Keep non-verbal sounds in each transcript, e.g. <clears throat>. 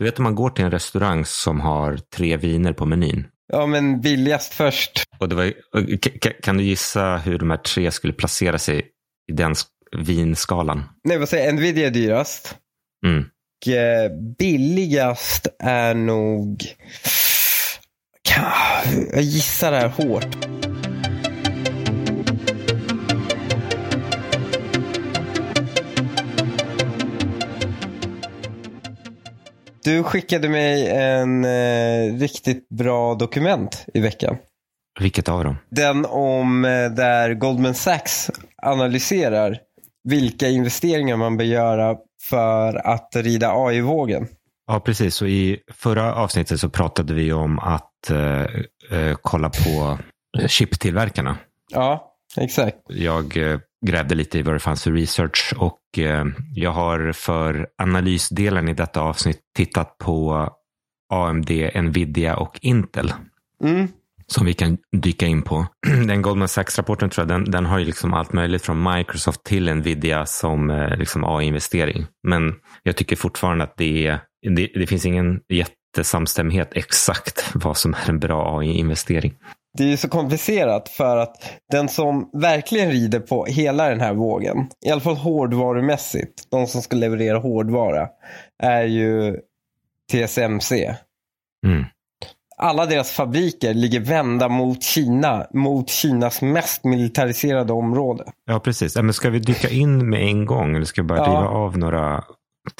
Du vet om man går till en restaurang som har tre viner på menyn. Ja, men billigast först. Och det var, kan du gissa hur de här tre skulle placera sig i den vinskalan? Nej, vad säger Nvidia är dyrast. Mm. Och eh, billigast är nog... Jag gissar det här hårt. Du skickade mig en eh, riktigt bra dokument i veckan. Vilket av dem? Den om eh, där Goldman Sachs analyserar vilka investeringar man bör göra för att rida AI-vågen. Ja, precis. Och I förra avsnittet så pratade vi om att eh, eh kolla på chiptillverkarna. Ja, exakt. Jag eh, grävde lite i vad det fanns för research och eh, jag har för analysdelen i detta avsnitt tittat på AMD, Nvidia och Intel. Mm. Som vi kan dyka in på. <clears throat> Den Goldman Sachs-rapporten tror jag, den, den har ju liksom allt möjligt från Microsoft till Nvidia som eh, liksom AI-investering. Men jag tycker fortfarande att det, är, det, det finns ingen jättesamstämmighet exakt vad som är en bra AI-investering det är ju så komplicerat för att den som verkligen rider på hela den här vågen, i alla fall hårdvarumässigt, de som ska leverera hårdvara, är ju TSMC. Mm. Alla deras fabriker ligger vända mot Kina, mot Kinas mest militariserade område. Ja, precis. Men ska vi dyka in med en gång eller ska vi bara ja. riva av några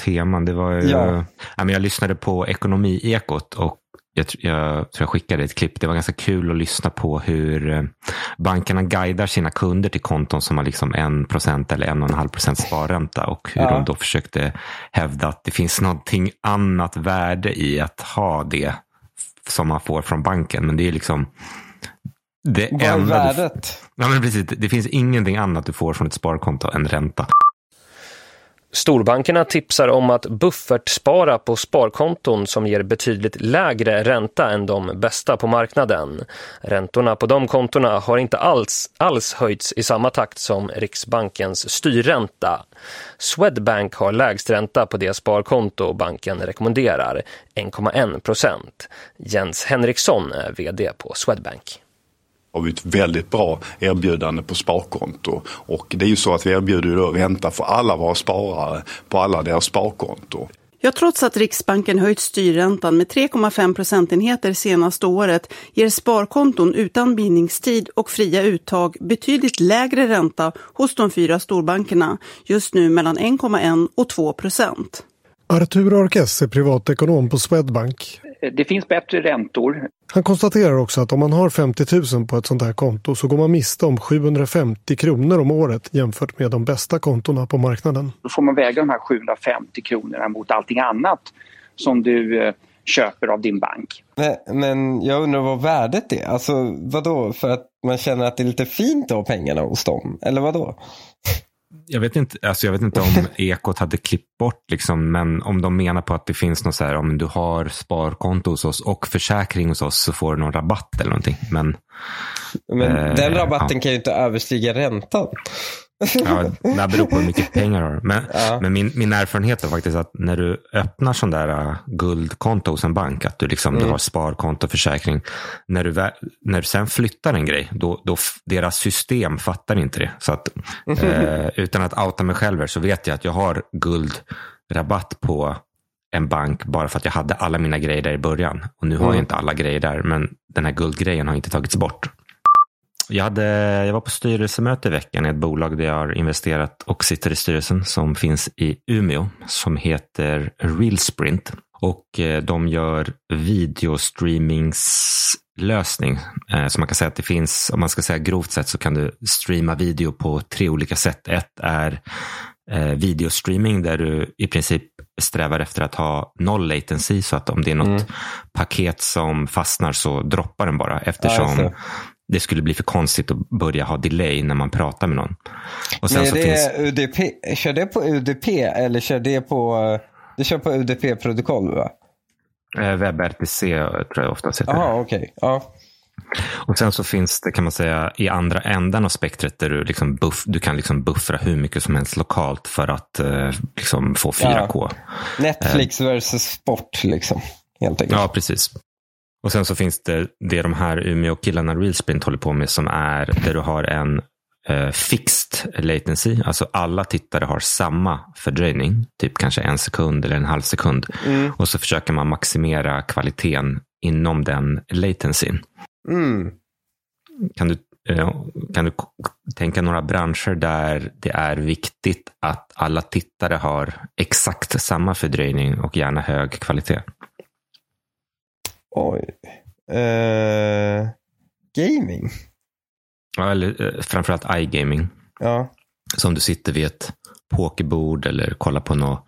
teman? Det var ju, ja. jag lyssnade på Ekonomiekot och jag, jag, tror jag skickade ett klipp. Det var ganska kul att lyssna på hur eh, bankerna guidar sina kunder till konton som har liksom 1% eller 1,5% sparränta och hur ja. de då försökte hävda att det finns någonting annat värde i att ha det som man får från banken. Men det är liksom det Vad är värdet? Du, ja, men precis, det finns ingenting annat du får från ett sparkonto än ränta. Storbankerna tipsar om att buffertspara på sparkonton som ger betydligt lägre ränta än de bästa på marknaden. Räntorna på de kontona har inte alls, alls höjts i samma takt som Riksbankens styrränta. Swedbank har lägst ränta på det sparkonto banken rekommenderar, 1,1 procent. Jens Henriksson är vd på Swedbank har vi ett väldigt bra erbjudande på sparkonto. Och det är ju så att vi erbjuder då ränta för alla våra sparare på alla deras sparkonto. Ja, trots att Riksbanken höjt styrräntan med 3,5 procentenheter senaste året ger sparkonton utan bindningstid och fria uttag betydligt lägre ränta hos de fyra storbankerna, just nu mellan 1,1 och 2 procent. Artur Arkes är privatekonom på Swedbank. Det finns bättre räntor. Han konstaterar också att om man har 50 000 på ett sånt här konto så går man miste om 750 kronor om året jämfört med de bästa kontona på marknaden. Då får man väga de här 750 kronorna mot allting annat som du eh, köper av din bank. Men, men jag undrar vad värdet är. Alltså vadå? För att man känner att det är lite fint att ha pengarna hos dem? Eller vadå? Jag vet inte, alltså jag vet inte om <laughs> Ekot hade klippt bort, liksom, men om de menar på att det finns något så här, om du har sparkonto hos oss och försäkring hos oss så får du någon rabatt eller någonting. Men, men eh, den rabatten ja. kan ju inte överstiga räntan. Ja, det beror på hur mycket pengar du har. Men, ja. men min, min erfarenhet är faktiskt att när du öppnar sån där uh, guldkonto hos en bank, att du, liksom, mm. du har sparkonto, försäkring. När du, när du sen flyttar en grej, då, då deras system fattar inte det. Så att, eh, utan att outa mig själv så vet jag att jag har guldrabatt på en bank bara för att jag hade alla mina grejer där i början. Och nu har mm. jag inte alla grejer där, men den här guldgrejen har inte tagits bort. Jag, hade, jag var på styrelsemöte i veckan i ett bolag där jag har investerat och sitter i styrelsen som finns i Umeå som heter Realsprint. Och eh, de gör videostreamingslösning. Eh, så man kan säga att det finns, om man ska säga grovt sett så kan du streama video på tre olika sätt. Ett är eh, videostreaming där du i princip strävar efter att ha noll latency så att om det är något mm. paket som fastnar så droppar den bara eftersom ja, det skulle bli för konstigt att börja ha delay när man pratar med någon. Och sen Men är det finns... UDP, kör det på UDP eller kör det på, det kör på UDP-protokoll va? WebRTC tror jag ofta heter. Jaha, okej. Okay. Ja. Och sen så finns det kan man säga i andra änden av spektret där du, liksom buff, du kan liksom buffra hur mycket som helst lokalt för att eh, liksom få 4K. Ja. Netflix versus sport liksom. Helt enkelt. Ja, precis. Och sen så finns det det de här Umeå-killarna Realsprint håller på med som är där du har en eh, fixed latency. Alltså alla tittare har samma fördröjning, typ kanske en sekund eller en halv sekund. Mm. Och så försöker man maximera kvaliteten inom den latencyn. Mm. Kan, du, eh, kan du tänka några branscher där det är viktigt att alla tittare har exakt samma fördröjning och gärna hög kvalitet? Oj. Uh, gaming? Ja, eller eh, framförallt iGaming. Ja. Som du sitter vid ett pokerbord eller kollar på något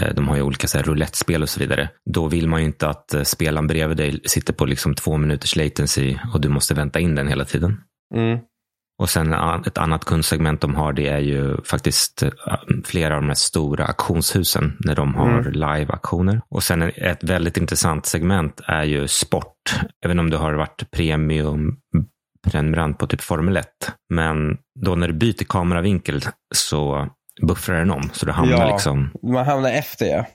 eh, de har ju olika så här, roulettespel och så vidare. Då vill man ju inte att spelaren bredvid dig sitter på liksom två minuters latency och du måste vänta in den hela tiden. Mm. Och sen ett annat kundsegment de har det är ju faktiskt flera av de här stora auktionshusen när de har mm. live-auktioner. Och sen ett väldigt intressant segment är ju sport. Även om du har varit premium prenumerant på typ Formel 1. Men då när du byter kameravinkel så buffrar den om. Så du hamnar ja, liksom... Man hamnar efter ja.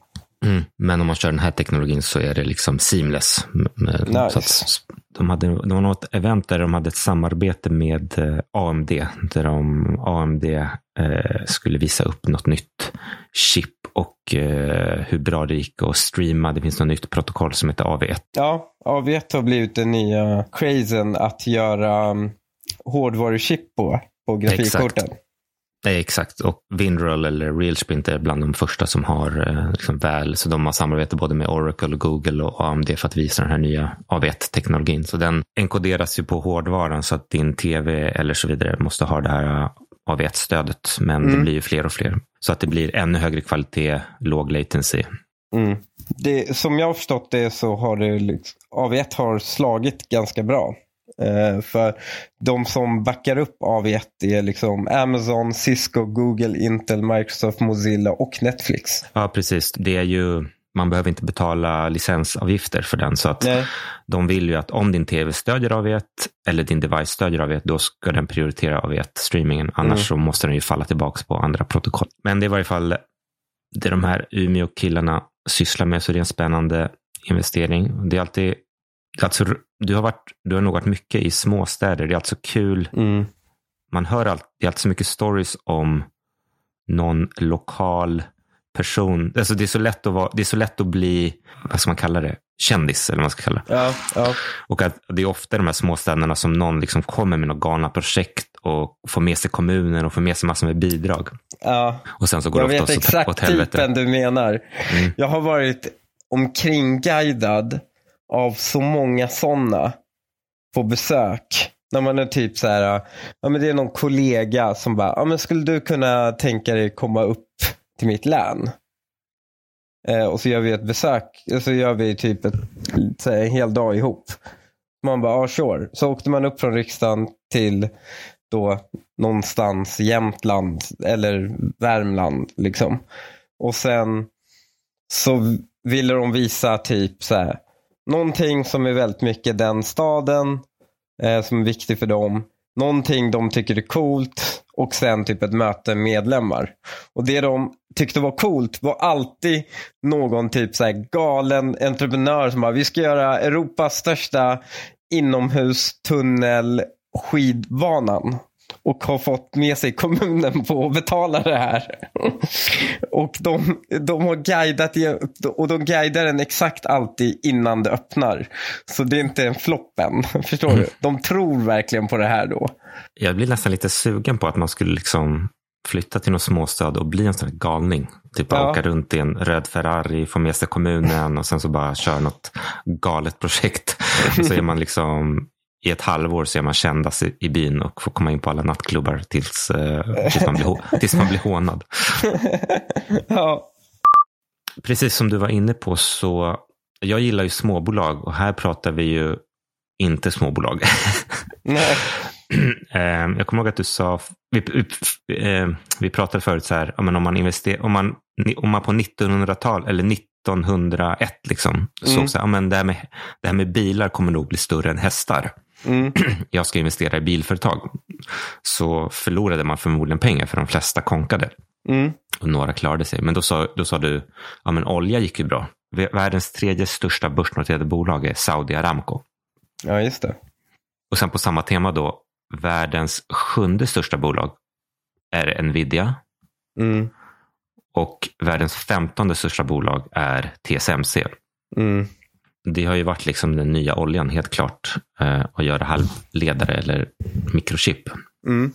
Mm. Men om man kör den här teknologin så är det liksom seamless. Nice. Så att de, hade, det var något event där de hade ett samarbete med eh, AMD. Där de, AMD eh, skulle visa upp något nytt chip och eh, hur bra det gick att streama. Det finns något nytt protokoll som heter AV1. Ja, AV1 har blivit den nya crazen att göra um, hårdvaruchip på, på grafikkorten. Exakt. Nej, exakt. Och Winroll eller Realsprint är bland de första som har eh, liksom väl, så de har samarbete både med Oracle, Google och AMD för att visa den här nya AV1-teknologin. Så den enkoderas ju på hårdvaran så att din tv eller så vidare måste ha det här AV1-stödet. Men mm. det blir ju fler och fler. Så att det blir ännu högre kvalitet, låg latency. Mm. Det, som jag har förstått det så har det liksom, AV1 har slagit ganska bra. Uh, för de som backar upp AV1 är liksom Amazon, Cisco, Google, Intel, Microsoft, Mozilla och Netflix. Ja, precis. Det är ju man behöver inte betala licensavgifter för den. Så att Nej. de vill ju att om din tv stödjer AV1 eller din device stödjer AV1, då ska den prioritera AV1-streamingen. Annars mm. så måste den ju falla tillbaka på andra protokoll. Men det är i varje fall det de här Umeå-killarna sysslar med, så det är en spännande investering. Det är alltid, alltså, du, har varit, du har nog varit mycket i småstäder. Det är alltså kul. Mm. Man hör alltid, det är alltid så mycket stories om någon lokal person. Alltså det, är så lätt att vara, det är så lätt att bli, vad ska man kalla det, kändis eller vad man ska kalla det. Ja, ja. Och att det är ofta de här småstäderna som någon liksom kommer med något galna projekt och får med sig kommunen och får med sig massor med bidrag. Ja. Och sen så går jag det ofta vet exakt åt helvete. typen du menar. Mm. Jag har varit omkringguidad av så många sådana på besök. När man är typ så här, ja men det är någon kollega som bara, ja men skulle du kunna tänka dig komma upp till mitt län. Eh, och så gör vi ett besök, så gör vi typ ett, en hel dag ihop. Man bara, ja ah, sure. Så åkte man upp från riksdagen till då någonstans Jämtland eller Värmland. liksom. Och sen så ville de visa typ så här, någonting som är väldigt mycket den staden eh, som är viktig för dem. Någonting de tycker är coolt och sen typ ett möte med medlemmar. Och det de tyckte var coolt var alltid någon typ så galen entreprenör som bara, vi ska göra Europas största inomhustunnel skidbanan och har fått med sig kommunen på att betala det här. och de, de har guidat och de guidar den exakt alltid innan det öppnar. Så det är inte en flopp än. <laughs> Förstår du? De tror verkligen på det här då. Jag blir nästan lite sugen på att man skulle liksom flytta till någon småstad och bli en sån här galning. Typ ja. åka runt i en röd Ferrari, få med sig kommunen och sen så bara köra något galet projekt. <laughs> Så är man liksom i ett halvår så är man kändast i, byn och får komma in på alla nattklubbar tills, eh, tills, man, blir, <laughs> tills man blir hånad. ja. Precis som du var inne på så jag gillar ju småbolag och här pratar vi ju inte småbolag. <laughs> Nej. <clears throat> Ehm, jag kommer ihåg att du sa, vi, vi ehm, pratade förut så här, om man, invester, om man, om man på 1900-tal eller 1901 liksom, mm. såg så men det, här med, det här med bilar kommer nog bli större än hästar. Mm. <clears throat> jag ska investera i bilföretag. Så förlorade man förmodligen pengar för de flesta konkade. Mm. Och några klarade sig. Men då sa, då sa du, ja men olja gick ju bra. Världens tredje största börsnoterade bolag är Saudi Aramco. Ja, just det. Och sen på samma tema då, världens sjunde största bolag är Nvidia. Mm. Och världens femtonde största bolag är TSMC. Mm. Det har ju varit liksom den nya oljan helt klart. Eh, att göra halvledare eller mikrochip. Mm.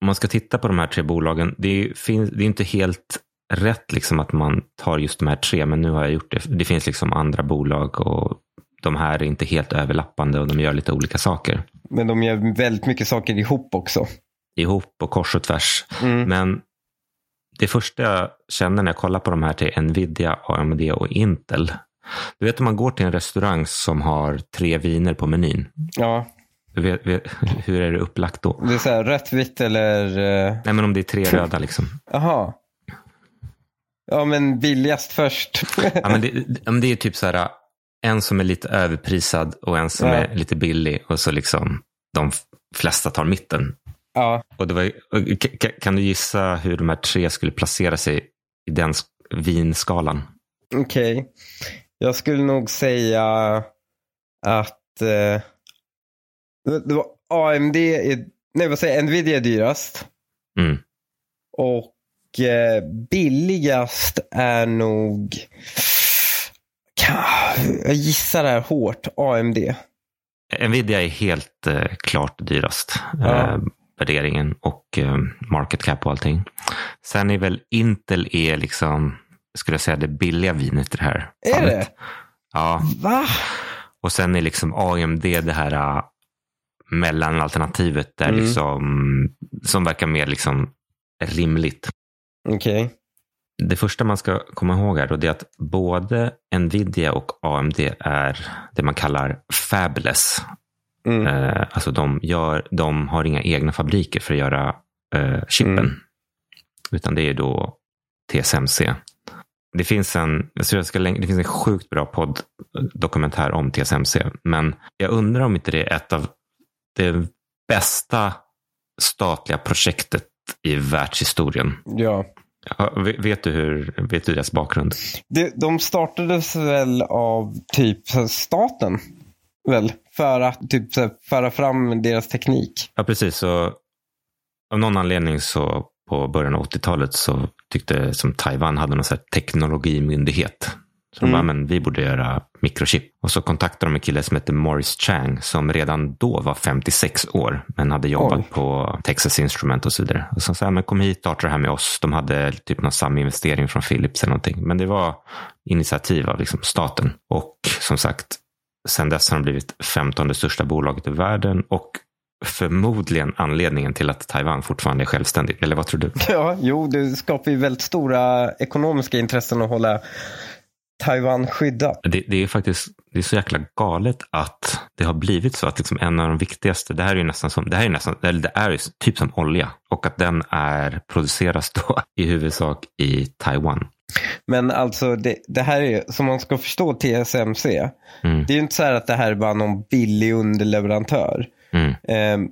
Om man ska titta på de här tre bolagen. Det är, finns, det är inte helt rätt liksom att man tar just de här tre. Men nu har jag gjort det. Det finns liksom andra bolag och de här är inte helt överlappande och de gör lite olika saker. Men de gör väldigt mycket saker ihop också. Ihop och kors och tvärs. Mm. Men det första jag känner när jag kollar på de här till Nvidia, AMD och Intel. Du vet om man går till en restaurang som har tre viner på menyn. Ja. Vet, vet, <laughs> hur är det upplagt då? Det är så här, rött, vitt eller? Uh... Nej, men om det är tre röda liksom. Jaha. Ja, men billigast först. ja, men det, det är typ så här, en som är lite överprisad och en som ja. är lite billig och så liksom de flesta tar mitten. Ja. Och det var, kan du gissa hur de här tre skulle placera sig i den vinskalan? Okej. Okay. Jag skulle nog säga att eh, det var AMD, är, nej vad säger jag, Nvidia är dyrast. Mm. Och eh, billigast är nog, jag gissar det här hårt, AMD. Nvidia är helt eh, klart dyrast. Ja. Eh, värderingen och eh, market cap och allting. Sen är väl Intel är liksom, skulle jag säga, det billiga vinet i det här Är fallet. det? Ja. Va? Och sen är liksom AMD det här uh, mellanalternativet där mm. liksom, som verkar mer liksom rimligt. Okej. Okay. Det första man ska komma ihåg här då, är att både Nvidia och AMD är det man kallar fabless. Mm. Eh, alltså de, gör, de har inga egna fabriker för att göra eh, chippen. Mm. Utan det är då TSMC. Det finns en, jag jag ska, det finns en sjukt bra podd-dokumentär om TSMC. Men jag undrar om inte det är ett av det bästa statliga projektet i världshistorien. Ja. Vet du, hur, vet du deras bakgrund? de startades väl av typ staten? Väl? För att typ föra fram deras teknik. Ja, precis. Så, av någon anledning så på början av 80-talet så tyckte som Taiwan hade någon teknologimyndighet. Så de bara, mm. men vi borde göra mikrochip. Och så kontaktade de en kille som heter Morris Chang som redan då var 56 år men hade jobbat Oj. på Texas Instrument och så vidare. Och så sa men kom hit starta det här med oss. De hade typ någon saminvestering från Philips eller någonting. Men det var initiativ av liksom staten. Och som sagt, sen dess har de blivit 15 största bolaget i världen och förmodligen anledningen till att Taiwan fortfarande är självständigt. Eller vad tror du? <laughs> Ja, jo, det skapar ju väldigt stora ekonomiska intressen att hålla Taiwan skyddat. Det, det, är faktiskt det är så jäkla galet att det har blivit så att liksom en av de viktigaste, det här är ju nästan som, det här är nästan, eller det är typ som olja och att den är, produceras då i huvudsak i Taiwan. Men alltså det, det här är, som man ska förstå TSMC, mm. det är ju inte så här att det här är bara någon billig underleverantör. Mm. Eh,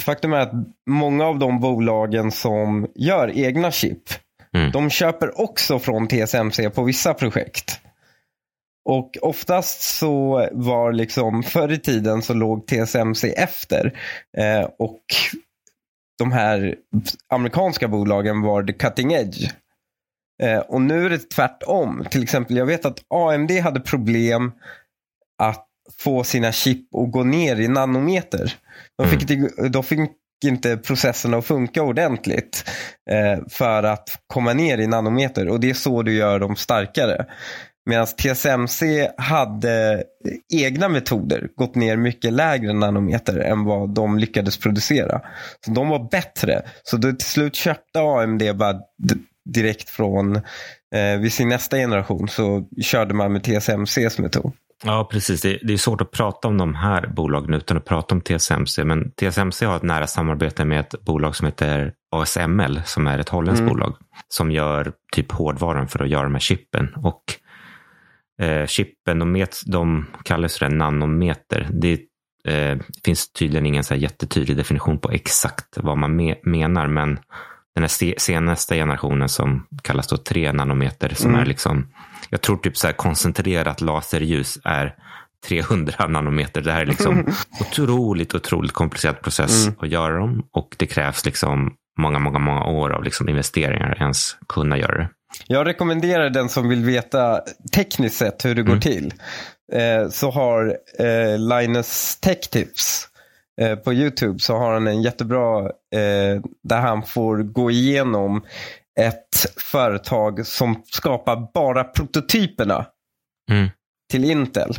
faktum är att många av de bolagen som gör egna chip, mm. de köper också från TSMC på vissa projekt. Och oftast så var liksom förr i tiden så låg TSMC efter. Eh, och de här amerikanska bolagen var the cutting edge. Eh, och nu är det tvärtom. Till exempel, jag vet att AMD hade problem att få sina chip att gå ner i nanometer. De fick, mm. de fick inte processerna att funka ordentligt eh, för att komma ner i nanometer. Och det är så du gör dem starkare. Medan TSMC hade egna metoder, gått ner mycket lägre nanometer än vad de lyckades producera. Så de var bättre. Så då till slut köpte AMD bara direkt från, eh, vid sin nästa generation så körde man med TSMCs metod. Ja, precis. Det, det, är svårt att prata om de här bolagen utan att prata om TSMC. Men TSMC har ett nära samarbete med ett bolag som heter ASML som är ett holländskt mm. bolag som gör typ hårdvaran för att göra de här chippen. Och eh, chippen, de, met, de kallas för nanometer. Det eh, finns tydligen ingen så jättetydlig definition på exakt vad man me menar, men den här senaste generationen som kallas då 3 nanometer, som mm. är liksom, jag tror typ så här koncentrerat laserljus är 300 <laughs> nanometer. Det här är liksom <laughs> otroligt, otroligt komplicerad process mm. att göra dem och det krävs liksom många, många, många år av liksom investeringar ens kunna göra det. Jag rekommenderar den som vill veta tekniskt sett hur det går mm. till. Eh, så har eh, Linus Tech Tips eh, på YouTube så har han en jättebra eh, där han får gå igenom ett företag som skapar bara prototyperna mm. till Intel.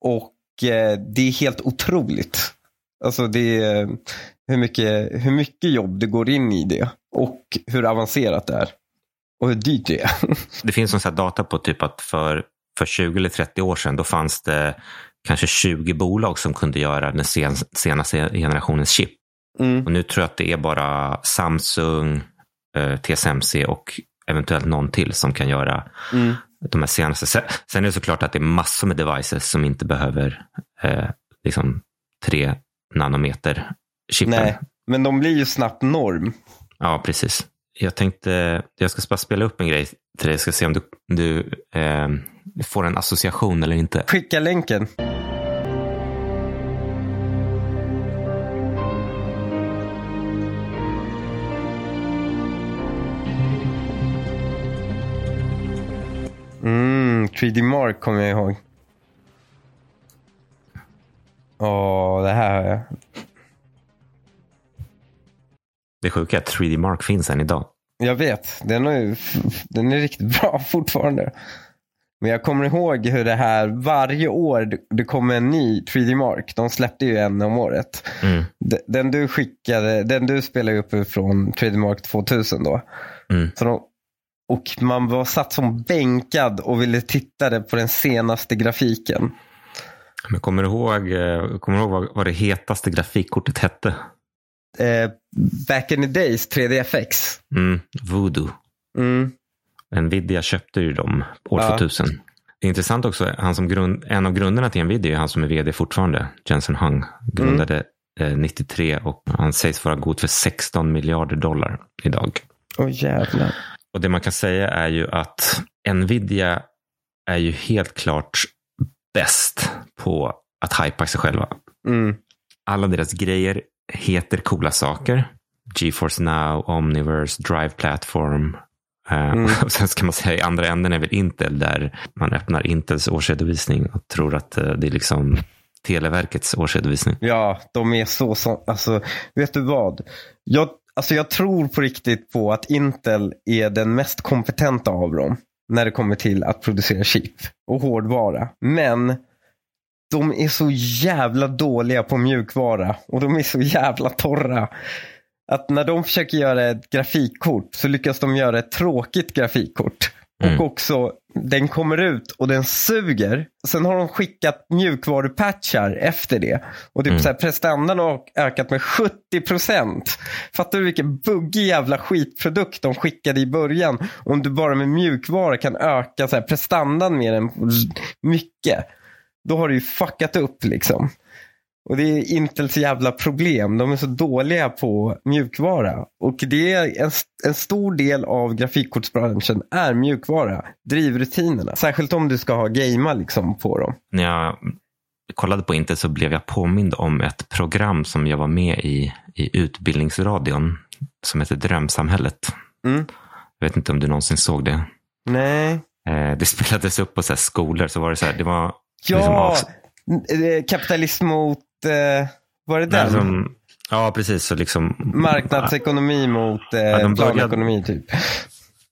Och eh, det är helt otroligt. Alltså det är hur mycket, hur mycket jobb det går in i det och hur avancerat det är. Och hur dyrt det är. <laughs> det finns sån data på typ att för, för 20 eller 30 år sedan då fanns det kanske 20 bolag som kunde göra den sen, senaste generationens chip. Mm. Och nu tror jag att det är bara Samsung, eh, TSMC och eventuellt någon till som kan göra mm. de här senaste. Sen är det såklart att det är massor med devices som inte behöver eh, liksom tre nanometer chippen. Nej, men de blir ju snabbt norm. Ja, precis. Jag tänkte, jag ska bara spela upp en grej till dig. Jag ska se om du, du eh, får en association eller inte. Skicka länken. 3D Mark kommer jag ihåg. Åh, det här har jag. Det sjuka är att 3D Mark finns än idag. Jag vet. Den är, den är riktigt bra <laughs> fortfarande. Men jag kommer ihåg hur det här varje år det kommer en ny 3D Mark. De släppte ju en om året. Mm. Den du skickade, den du spelade upp från 3D Mark 2000 då. Mm. Så de, och man var satt som bänkad och ville titta på den senaste grafiken. Men kommer du ihåg, eh, kommer du ihåg vad, det hetaste grafikkortet hette? Eh, back in the days, 3DFX. Mm, Voodoo. Mm. Nvidia köpte ju dem år ja. 2000. Det är intressant också, han som grund, en av grundarna till Nvidia är han som är vd fortfarande, Jensen Hung. Grundade mm. eh, 93 och han sägs vara god för 16 miljarder dollar idag. Åh oh, jävlar. Och det man kan säga är ju att Nvidia är ju helt klart bäst på att hypa sig själva. Mm. Alla deras grejer heter coola saker. GeForce Now, Omniverse, Drive Platform. Eh, mm. <laughs> och sen ska man säga i andra änden är väl Intel där man öppnar Intels årsredovisning och tror att eh, det är liksom Televerkets årsredovisning. Ja, de är så, så alltså, vet du vad? Jag, alltså, jag tror på riktigt på att Intel är den mest kompetenta av dem när det kommer till att producera chip och hårdvara. Men de är så jävla dåliga på mjukvara och de är så jävla torra. Att när de försöker göra ett grafikkort så lyckas de göra ett tråkigt grafikkort. Mm. Och också, den kommer ut och den suger. Sen har de skickat mjukvarupatchar efter det. Och typ mm. så här, prestandan har ökat med 70 procent. Fattar du vilken buggig jävla skitprodukt de skickade i början? Om du bara med mjukvara kan öka så här, prestandan mer än mycket då har du ju fuckat upp liksom. Och det är Intels jävla problem. De är så dåliga på mjukvara. Och det är en, en stor del av grafikkortsbranschen är mjukvara. Drivrutinerna. Särskilt om du ska ha gamea liksom på dem. När jag kollade på Intel så blev jag påmind om ett program som jag var med i i Utbildningsradion. Som heter Drömsamhället. Mm. Jag vet inte om du någonsin såg det. Nej. Eh, det <laughs> spelades upp på så skolor. Så var det så här, det var Ja, liksom eh, kapitalism mot, eh, var det den? Som, ja, precis. Så liksom, Marknadsekonomi mot eh, ja, planekonomi typ.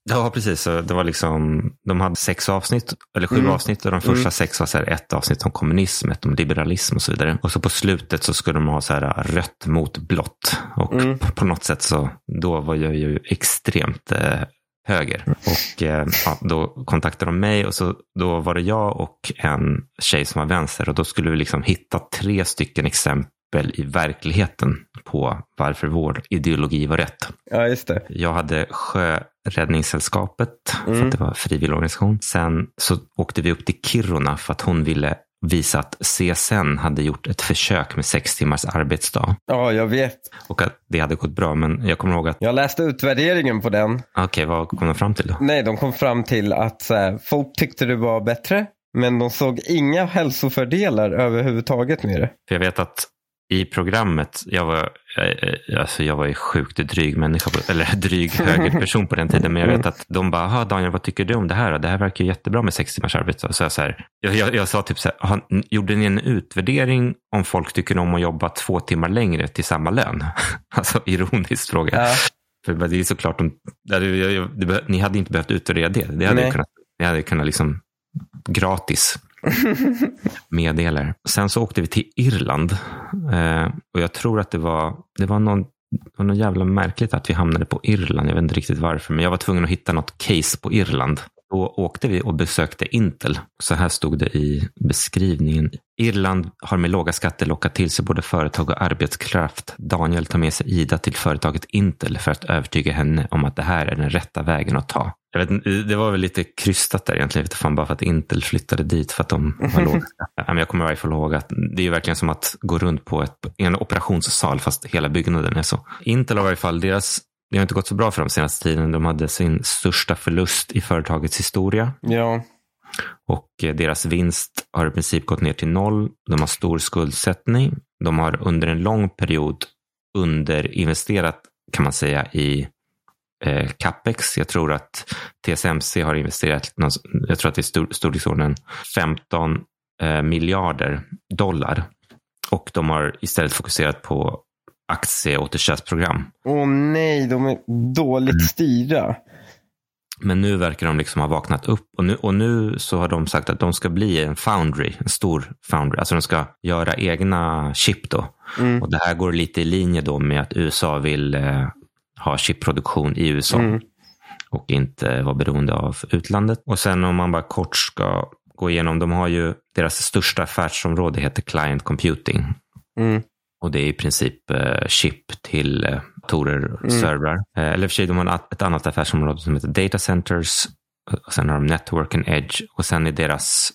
Ja, precis. Så det var liksom, de hade sex avsnitt, eller sju mm. avsnitt. Och de första mm. sex var så här, ett avsnitt om kommunism, ett om liberalism och så vidare. Och så på slutet så skulle de ha så här, rött mot blått. Och mm. på, på, något sätt så, då var jag ju extremt eh, höger. Och eh, ja, då kontaktade de mig och så, då var det jag och en tjej som var vänster. Och då skulle vi liksom hitta tre stycken exempel i verkligheten på varför vår ideologi var rätt. Ja, just det. Jag hade Sjöräddningssällskapet, mm. för att det var frivilligorganisation. Sen så åkte vi upp till Kiruna för att hon ville visa att CSN hade gjort ett försök med sex timmars arbetsdag. Ja, jag vet. Och att det hade gått bra. Men jag kommer ihåg att... Jag läste utvärderingen på den. Okej, okay, vad kom de fram till då? Nej, de kom fram till att så här, folk tyckte det var bättre. Men de såg inga hälsofördelar överhuvudtaget med det. För jag vet att i programmet, jag var, alltså jag var ju sjukt dryg människa, eller <laughs> dryg högerperson på den tiden, men jag vet att de bara, Daniel, vad tycker du om det här? Det här verkar ju jättebra med sex timmars arbete. Så jag, så här, jag, jag, jag, sa typ så här, gjorde ni en utvärdering om folk tycker om att jobba två timmar längre till samma lön? <laughs> alltså ironiskt fråga. Ja. För det är såklart, de, ni hade inte behövt utvärdera det. Det hade kunnat, ni hade kunnat liksom gratis <laughs> meddelar. Sen så åkte vi till Irland eh, och jag tror att det var, det var någon det var något jävla märkligt att vi hamnade på Irland. Jag vet inte riktigt varför, men jag var tvungen att hitta något case på Irland. Då åkte vi och besökte Intel. Så här stod det i beskrivningen. Irland har med låga skatter lockat till sig både företag och arbetskraft. Daniel tar med sig Ida till företaget Intel för att övertyga henne om att det här är den rätta vägen att ta. Jag vet, det var väl lite krystat där egentligen. Vet fan bara för att Intel flyttade dit för att de har låga <laughs> skatter. Jag kommer i alla fall ihåg att det är verkligen som att gå runt på ett, en operationssal fast hela byggnaden är så. Intel har i alla fall deras det har inte gått så bra för dem senaste tiden. De hade sin största förlust i företagets historia. Ja. Och eh, deras vinst har i princip gått ner till noll. De har stor skuldsättning. De har under en lång period underinvesterat kan man säga i eh, capex. Jag tror att TSMC har investerat, jag tror att det är storleksordningen 15 eh, miljarder dollar. Och de har istället fokuserat på aktieåterköpsprogram. Åh nej, de är dåligt mm. styrda. Men nu verkar de liksom ha vaknat upp och nu, och nu så har de sagt att de ska bli en foundry, en stor foundry. Alltså de ska göra egna chip då. Mm. Och det här går lite i linje då med att USA vill eh, ha chipproduktion i USA. Mm. Och inte vara beroende av utlandet. Och sen om man bara kort ska gå igenom, de har ju deras största affärsområde heter client computing. Mm. Och det är i princip eh, chip till eh, datorer och mm. servrar. Eh, eller för sig, de har ett annat affärsområde som heter data centers. Och sen har de network and edge. Och sen är deras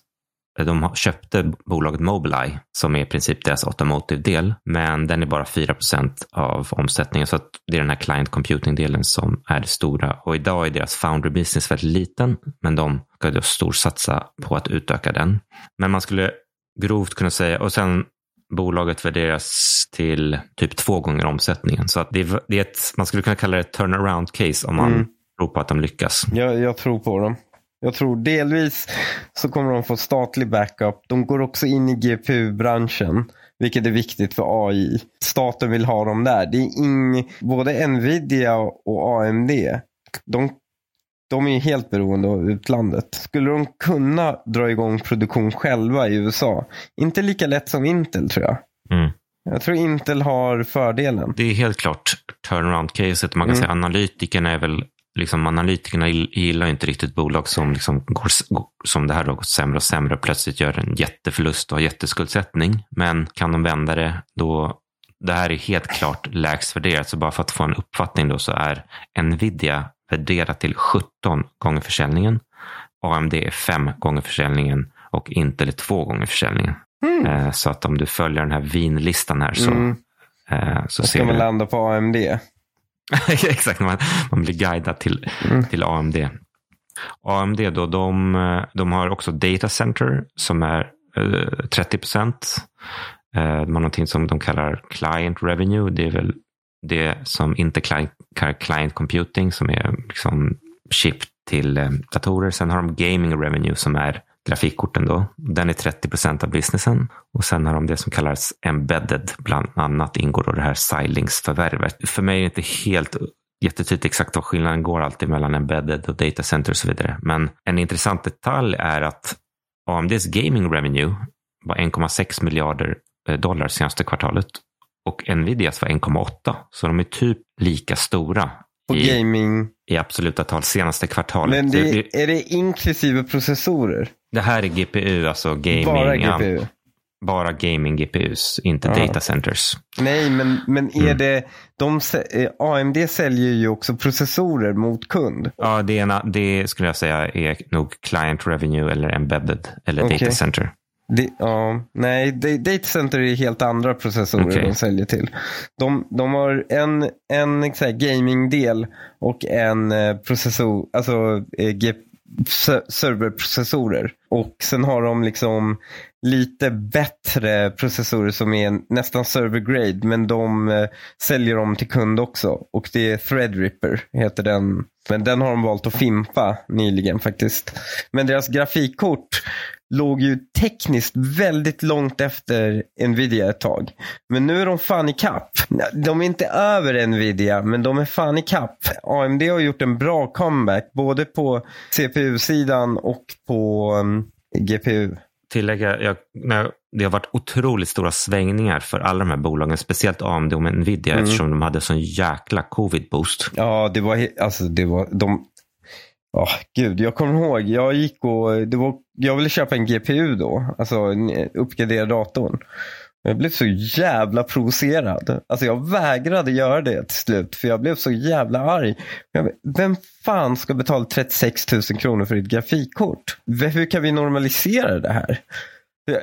de köpte bolaget Mobileye som är i princip deras automotive-del. Men den är bara 4% av omsättningen. Så det är den här client computing-delen som är det stora. Och idag är deras founder business väldigt liten. Men de ska då storsatsa på att utöka den. Men man skulle grovt kunna säga, och sen bolaget värderas till typ två gånger omsättningen. Så att det är, det är ett, man skulle kunna kalla det ett turnaround case om man mm. tror på att de lyckas. Jag, jag tror på dem. Jag tror delvis så kommer de få statlig backup. De går också in i GPU-branschen, vilket är viktigt för AI. Staten vill ha dem där. Det är ing, både Nvidia och AMD. De de är helt beroende av utlandet. Skulle de kunna dra igång produktion själva i USA? Inte lika lätt som Intel tror jag. Mm. Jag tror Intel har fördelen. Det är helt klart turnaround-caset. Man kan mm. säga analytikerna är väl Liksom analytikerna gillar inte riktigt bolag som, liksom går, som det här har gått sämre och sämre och plötsligt gör en jätteförlust och har jätteskuldsättning. Men kan de vända det, då det här är helt klart lägst värderat. Så bara för att få en uppfattning då så är Nvidia värderat till 17 gånger försäljningen. AMD är 5 gånger försäljningen och Intel är 2 gånger försäljningen. Mm. Så att om du följer den här vinlistan här så, mm. Eh, så ser man landa på AMD. <laughs> Exakt, man, man blir guidad till, mm. till AMD. AMD då, de, de har också data center som är 30 procent. De har någonting som de kallar client revenue. Det är väl det som inte client, client computing som är liksom chip till eh, datorer. Sen har de gaming revenue som är grafikkorten då. Den är 30 procent av businessen. Och sen har de det som kallas embedded. Bland annat ingår då det här Xilinx-förvärvet. För mig är det inte helt jättetydligt exakt vad skillnaden går alltid mellan embedded och data center och så vidare. Men en intressant detalj är att AMDs gaming revenue var 1,6 miljarder eh, dollar senaste kvartalet och Nvidias var 1,8. Så de är typ lika stora. På i, gaming? I absoluta tal senaste kvartalet. Men det, är det inklusive processorer? Det här är GPU, alltså gaming. Bara GPU? Ja, bara gaming GPUs, inte Aha. data centers. Nej, men, men är mm. det, de, eh, AMD säljer ju också processorer mot kund. Ja, det, ena, det skulle jag säga är nog client revenue eller embedded eller okay. data center. Det, ja, nej, Datacenter är helt andra processorer okay. de säljer till. De, de har en, en gaming-del och en eh, processor, alltså eh, serverprocessorer. Och sen har de liksom lite bättre processorer som är nästan server grade men de eh, säljer dem till kund också. Och det är Threadripper heter den. Men den har de valt att fimpa nyligen faktiskt. Men deras grafikkort låg ju tekniskt väldigt långt efter Nvidia ett tag. Men nu är de fan i kapp. De är inte över Nvidia, men de är fan i kapp. AMD har gjort en bra comeback, både på CPU-sidan och på um, GPU. Tillägga, jag, när, det har varit otroligt stora svängningar för alla de här bolagen, speciellt AMD och Nvidia mm. eftersom de hade sån jäkla covid-boost. Ja, det var, alltså, det var, de, Oh, gud, jag kommer ihåg. Jag gick och det var, jag ville köpa en GPU då. Alltså eh, uppgradera datorn. Jag blev så jävla provocerad. Alltså jag vägrade göra det till slut. För jag blev så jävla arg. Vem fan ska betala 36 000 kronor för ett grafikkort? Hur kan vi normalisera det här?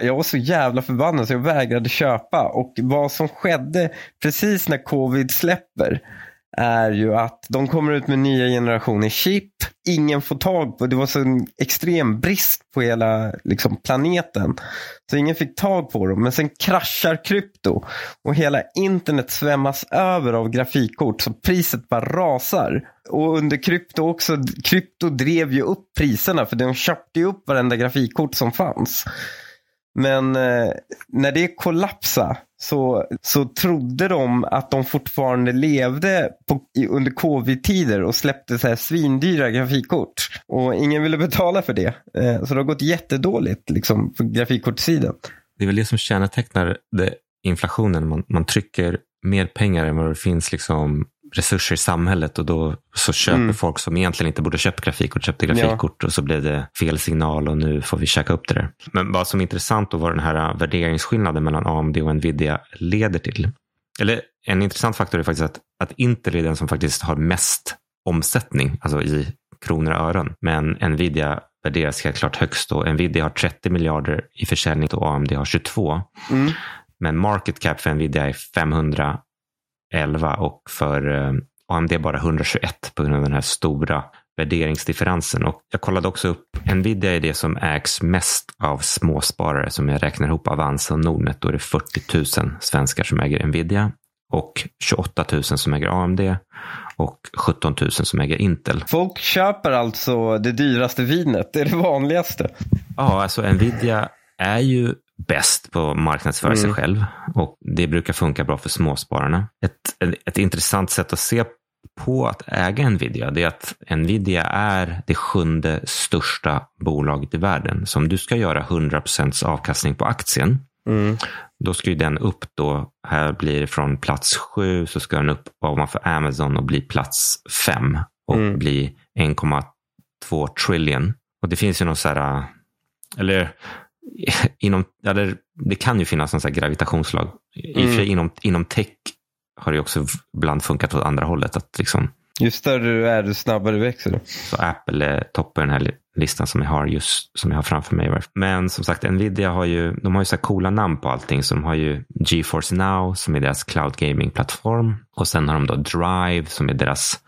Jag var så jävla förbannad så jag vägrade köpa. Och vad som skedde precis när covid släpper är ju att de kommer ut med nya generationer chip. Ingen får tag på, det var så en extrem brist på hela liksom, planeten. Så ingen fick tag på dem. Men sen kraschar krypto och hela internet svämmas över av grafikkort så priset bara rasar. Och under krypto också, krypto drev ju upp priserna för de köpte ju upp varenda grafikkort som fanns. Men eh, när det kollapsade så, så trodde de att de fortfarande levde på, under covid-tider och släppte så här svindyra grafikkort. Och ingen ville betala för det. Eh, så det har gått jättedåligt liksom, på grafikkortssidan. Det är väl det som kännetecknar det, inflationen. Man, man trycker mer pengar än vad det finns liksom resurser i samhället och då så köper mm. folk som egentligen inte borde köpt grafikkort, köpte grafikkort ja. och så blev det fel signal och nu får vi käka upp det där. Men vad som är intressant och vad den här värderingsskillnaden mellan AMD och Nvidia leder till. Eller en intressant faktor är faktiskt att, att Intel är den som faktiskt har mest omsättning, alltså i kronor och ören. Men Nvidia värderas helt klart högst och Nvidia har 30 miljarder i försäljning och AMD har 22. Mm. Men market cap för Nvidia är 500 11 och för eh, AMD bara 121 på grund av den här stora värderingsdifferensen. Och jag kollade också upp, Nvidia är det som ägs mest av småsparare som jag räknar ihop Avanza och Nordnet. Då är det 40 000 svenskar som äger Nvidia och 28 000 som äger AMD och 17 000 som äger Intel. Folk köper alltså det dyraste vinet, det är det vanligaste. Ja, alltså Nvidia är ju bäst på att marknadsföra mm. sig själv och det brukar funka bra för småspararna. Ett, ett, ett intressant sätt att se på att äga Nvidia det är att Nvidia är det sjunde största bolaget i världen. Så om du ska göra 100% avkastning på aktien, mm. då ska ju den upp då, här blir det från plats sju så ska den upp ovanför Amazon och bli plats fem och mm. bli 1,2 trillion. Och det finns ju någon så här, eller <laughs> inom, ja, det, det, kan ju finnas en sån gravitationslag. Mm. I och för sig mm. inom, inom tech har det också ibland funkat åt andra hållet. Att liksom, ju större du är, desto snabbare växer du. Så Apple är topp på den här listan som jag har just som jag har framför mig. Men som sagt, Nvidia har ju, de har ju så coola namn på allting. Så de har ju GeForce Now som är deras cloud gaming-plattform. Och sen har de då Drive som är deras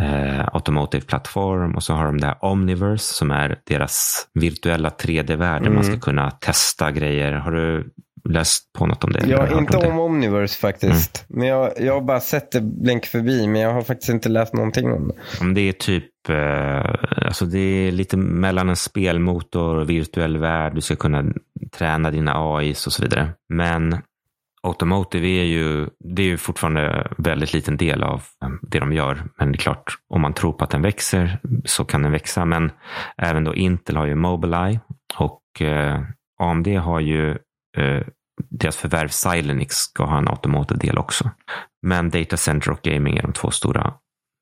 eh, automotive-plattform och så har de det här Omniverse som är deras virtuella 3D-värld mm. man ska kunna testa grejer. Har du läst på något om det? Ja, inte om, om Omniverse faktiskt. Mm. Men jag, jag har bara sett det blänk förbi, men jag har faktiskt inte läst någonting om det. Det är typ, eh, alltså det är lite mellan en spelmotor och virtuell värld. Du ska kunna träna dina AIs och så vidare. Men Automotive är ju, det är ju fortfarande väldigt liten del av det de gör. Men det är klart, om man tror på att den växer så kan den växa. Men även då Intel har ju Mobileye och eh, AMD har ju eh, deras förvärv Silenix ska ha en automotive-del också. Men data center och gaming är de två stora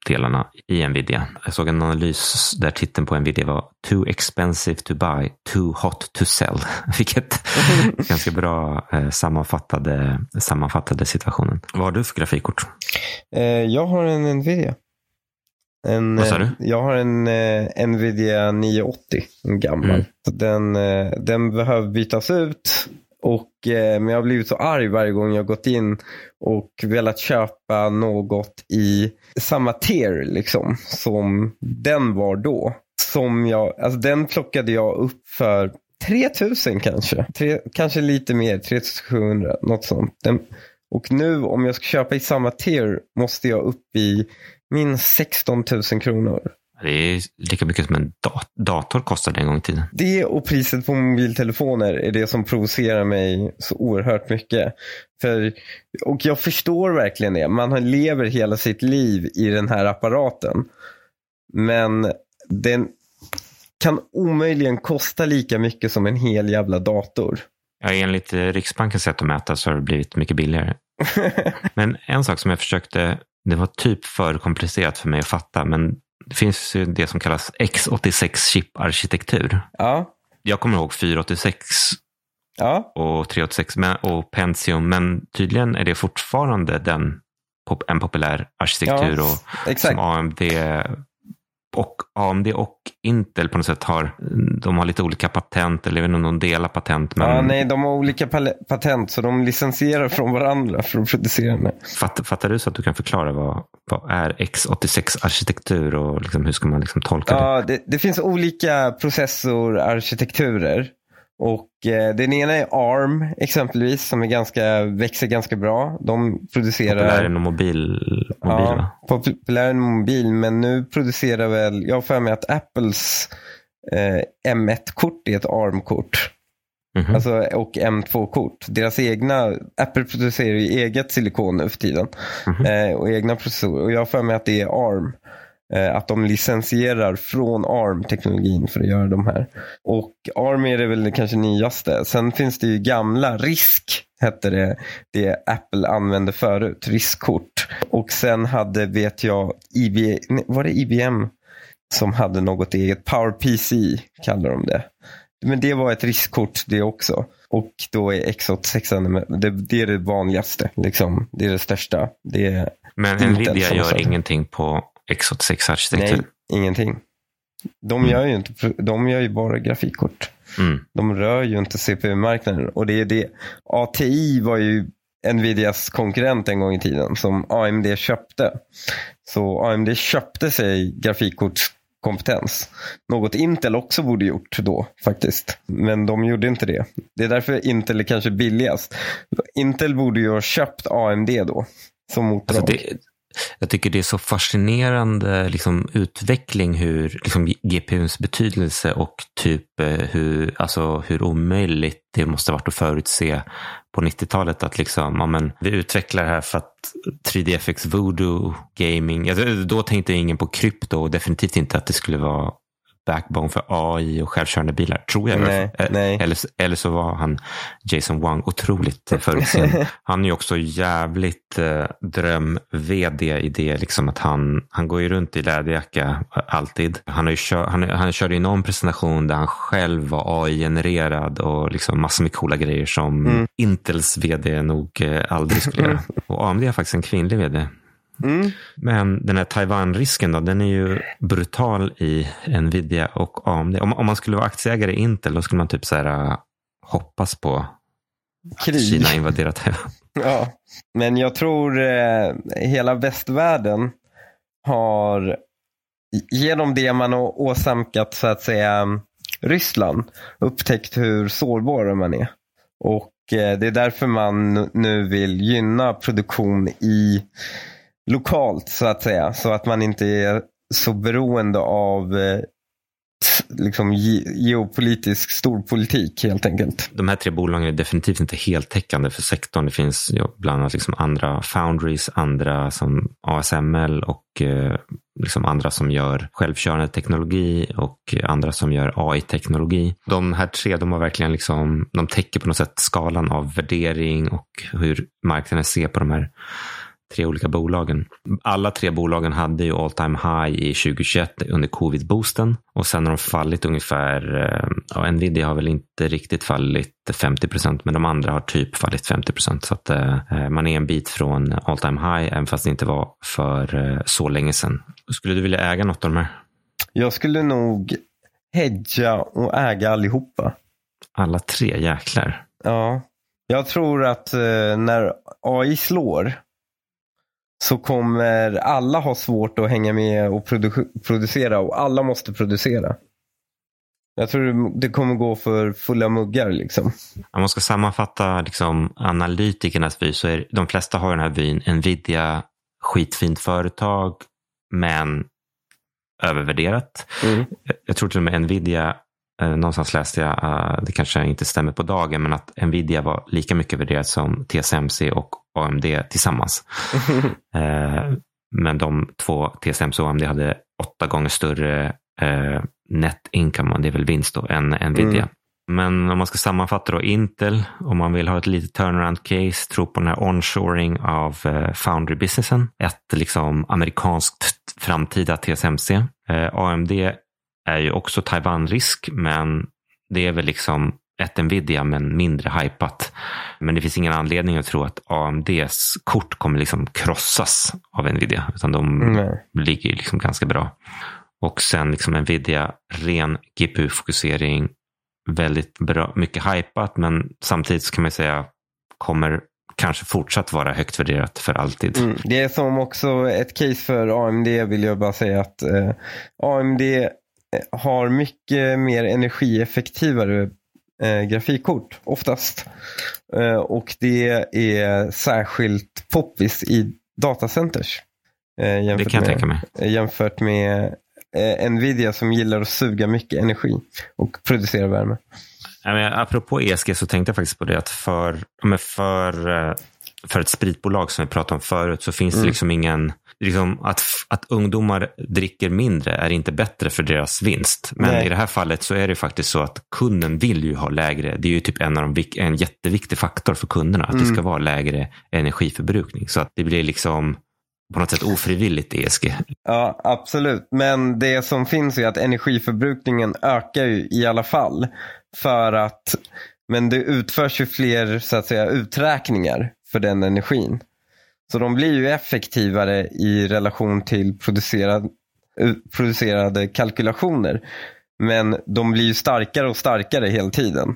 delarna i Nvidia. Jag såg en analys där titeln på Nvidia var Too expensive to buy, too hot to sell. <laughs> Vilket <laughs> ganska bra eh, sammanfattade, sammanfattade situationen. Vad har du för grafikkort? Eh, jag har en Nvidia. En, Vad sa du? Jag har en eh, Nvidia 980, en gammal. Mm. Den, eh, den behöver bytas ut. Och, eh, men jag har blivit så arg varje gång jag gått in och velat köpa något i samma tier liksom, som den var då. Som jag, alltså den plockade jag upp för 3000 kanske. Tre, kanske lite mer, 3700, något sånt. Den, och nu om jag ska köpa i samma tier måste jag upp i minst 16 000 kronor. Det är lika mycket som en dat dator kostade en gång i tiden. Det och priset på mobiltelefoner är det som provocerar mig så oerhört mycket. För, och jag förstår verkligen det. Man lever hela sitt liv i den här apparaten. Men den kan omöjligen kosta lika mycket som en hel jävla dator. Ja, enligt eh, Riksbankens sätt att mäta så har det blivit mycket billigare. <laughs> Men en sak som jag försökte, det var typ för komplicerat för mig att fatta, men det finns ju det som kallas x86 chip-arkitektur. Ja, Jag kommer ihåg 486 ja, och 386 men, och Pentium, men tydligen är det fortfarande den, en populär arkitektur Ja, och, exakt. som AMD och AMD och Intel på något sätt har, de har lite olika patent, eller jag vet inte om de delar patent. Men ja. Nej, de har olika patent så de licensierar från varandra för att producera. Fatt, fattar du så att du kan förklara vad, vad är x86-arkitektur och liksom, hur ska man liksom tolka det? Ja, det, det finns olika processorarkitekturer. Och eh, den ena är ARM exempelvis som är ganska, växer ganska bra. De producerar... Populär inom mobil, mobil va? ja, populär inom mobil. Men nu producerar väl, jag har för mig att Apples eh, M1-kort är ett ARM-kort. Mhm. Alltså, och M2-kort. Deras egna, Apple producerar ju eget silikon nu för tiden. Mhm. Eh, och egna processorer. Och jag har för mig att det är ARM. Eh, att de licensierar från ARM-teknologin för att göra de här. Och ARM är det väl det kanske nyaste. Sen finns det ju gamla RISK hette det, det Apple använde förut, RISK-kort. Och sen hade, vet jag, IB, var det IBM som hade något eget? PowerPC kallar de det. Men det var ett riskkort det också. Och då är X86 med- det, det är det vanligaste. Liksom. Det är det största. Det är, Men Nvidia gör ingenting på x86-arkitektur. nej, ingenting. De gör ju inte, de gör ju bara grafikkort. Mm. De rör ju inte CPU-marknaden. Och det är det. ATI var ju Nvidias konkurrent en gång i tiden som AMD köpte. Så AMD köpte sig grafikkortskompetens. Något Intel också borde gjort då faktiskt. Men de gjorde inte det. Det är därför Intel är kanske billigast. Intel borde ju ha köpt AMD då. Som motdrag. Alltså det, jag tycker det är så fascinerande liksom, utveckling hur liksom, GPUns betydelse och typ eh, hur, alltså, hur omöjligt det måste varit att förutse på 90-talet att liksom, ja, men, vi utvecklar det här för att 3DFX Voodoo Gaming, alltså, då tänkte ingen på krypto och definitivt inte att det skulle vara backbone för AI och självkörande bilar, tror jag. Nej. Eh, nej. Eller, eller så var han Jason Wang otroligt förutseende. <laughs> han är ju också jävligt eh, dröm-vd i det, liksom att han, han går ju runt i läderjacka eh, alltid. Han, har ju kör, han, han körde ju någon presentation där han själv var AI-genererad och liksom massor med coola grejer som Intels vd nog eh, aldrig skulle göra. <laughs> Och AMD har faktiskt en kvinnlig vd. Mm. Men den här Taiwan-risken då, den är ju brutal i Nvidia och AMD. Om, om man skulle vara aktieägare i Intel, då skulle man typ så här, äh, hoppas på att Krig. Kina invaderar Taiwan. <laughs> Ja, men jag tror eh, hela västvärlden har genom det man har åsamkat så att säga Ryssland upptäckt hur sårbara man är. Och eh, det är därför man nu vill gynna produktion i lokalt så att säga. Så att man inte är så beroende av eh, liksom ge- geopolitisk storpolitik helt enkelt. De här tre bolagen är definitivt inte heltäckande för sektorn. Det finns bland annat liksom andra foundries, andra som ASML och eh, liksom andra som gör självkörande teknologi och andra som gör AI-teknologi. De här tre de har verkligen liksom, de täcker på något sätt skalan av värdering och hur marknaden ser på de här tre olika bolagen. Alla tre bolagen hade ju all time high i 2021 under covid-boosten och sen har de fallit ungefär, eh, ja, Nvidia har väl inte riktigt fallit 50 procent, men de andra har typ fallit 50 procent. Så att eh, man är en bit från all time high, även fast det inte var för eh, så länge sedan. Skulle du vilja äga något av de här? Jag skulle nog hedga och äga allihopa. Alla tre, jäklar. Ja. Jag tror att eh, när AI slår så kommer alla ha svårt att hänga med och produ producera och alla måste producera. Jag tror det kommer gå för fulla muggar. Liksom. Om man ska sammanfatta liksom, analytikernas vy så är de flesta har den här vyn. Nvidia, skitfint företag, men övervärderat. Mm. Jag tror till och med Nvidia, eh, någonstans läste jag, eh, det kanske inte stämmer på dagen, men att Nvidia var lika mycket värderat som TSMC och AMD tillsammans. <laughs> eh, men de två, TSMC och AMD, hade åtta gånger större eh, net income, det är väl vinst då, än Nvidia. Mm. Men om man ska sammanfatta då Intel, om man vill ha ett litet turnaround case, tro på den här onshoring av eh, foundry businessen. Ett liksom amerikanskt framtida TSMC. Eh, AMD är ju också Taiwan-risk, men det är väl liksom ett Nvidia men mindre hypat. Men det finns ingen anledning att tro att AMDs kort kommer liksom krossas av Nvidia, utan de mm. ligger liksom ganska bra. Och sen liksom Nvidia, ren GPU-fokusering, väldigt bra, mycket hypat, men samtidigt kan man säga kommer kanske fortsatt vara högt värderat för alltid. Mm, det är som också ett case för AMD vill jag bara säga att eh, AMD eh, har mycket mer energieffektivare eh, grafikkort oftast. Eh, och det är särskilt poppis i datacenters. Eh, det kan jag tänka mig. Jämfört med eh, Nvidia som gillar att suga mycket energi och producera värme. Ja, men apropå ESG så tänkte jag faktiskt på det att för, för, eh, för ett spritbolag som vi pratade om förut så finns mm. det liksom ingen Liksom att, att ungdomar dricker mindre är inte bättre för deras vinst. Men Nej. i det här fallet så är det faktiskt så att kunden vill ju ha lägre. Det är ju typ en, av de, en jätteviktig faktor för kunderna. Att mm. det ska vara lägre energiförbrukning. Så att det blir liksom på något sätt ofrivilligt ESG. Ja, absolut. Men det som finns är att energiförbrukningen ökar ju i alla fall. För att, men det utförs ju fler så att säga, uträkningar för den energin. Så de blir ju effektivare i relation till producerad, eh, producerade kalkylationer. Men de blir ju starkare och starkare hela tiden.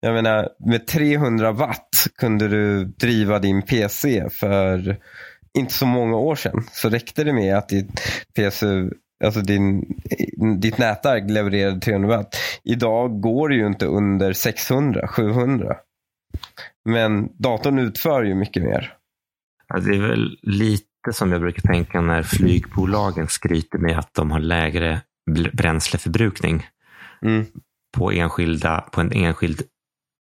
Jag menar, med 300 watt kunde du driva din PC för inte så många år sedan. Så räckte det med att ditt PC Alltså din, ditt nätverk levererade 300 watt. Idag går det ju inte under 600, 700. Men datorn utför ju mycket mer. Ja, det är väl lite som jag brukar tänka när flygbolagen skryter med att de har lägre bränsleförbrukning mm. på, enskilda, på en enskild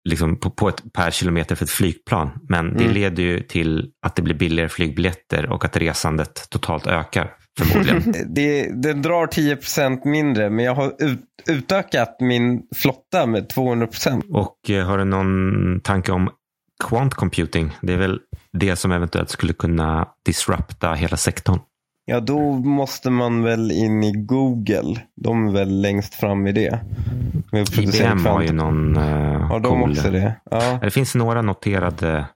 liksom på, på ett per kilometer för ett flygplan. Men mm. det leder ju till att det blir billigare flygbiljetter och att resandet totalt ökar förmodligen. <laughs> det, den drar 10% mindre, men jag har ut, utökat min flotta med 200% Och eh, har du någon tanke om quant computing? Det är väl det som eventuellt skulle kunna disrupta hela sektorn? Ja, då måste man väl in i Google. De är väl längst fram i det. IBM har ju någon uh, Ja, de cool... också det. Ja. Det finns några noterade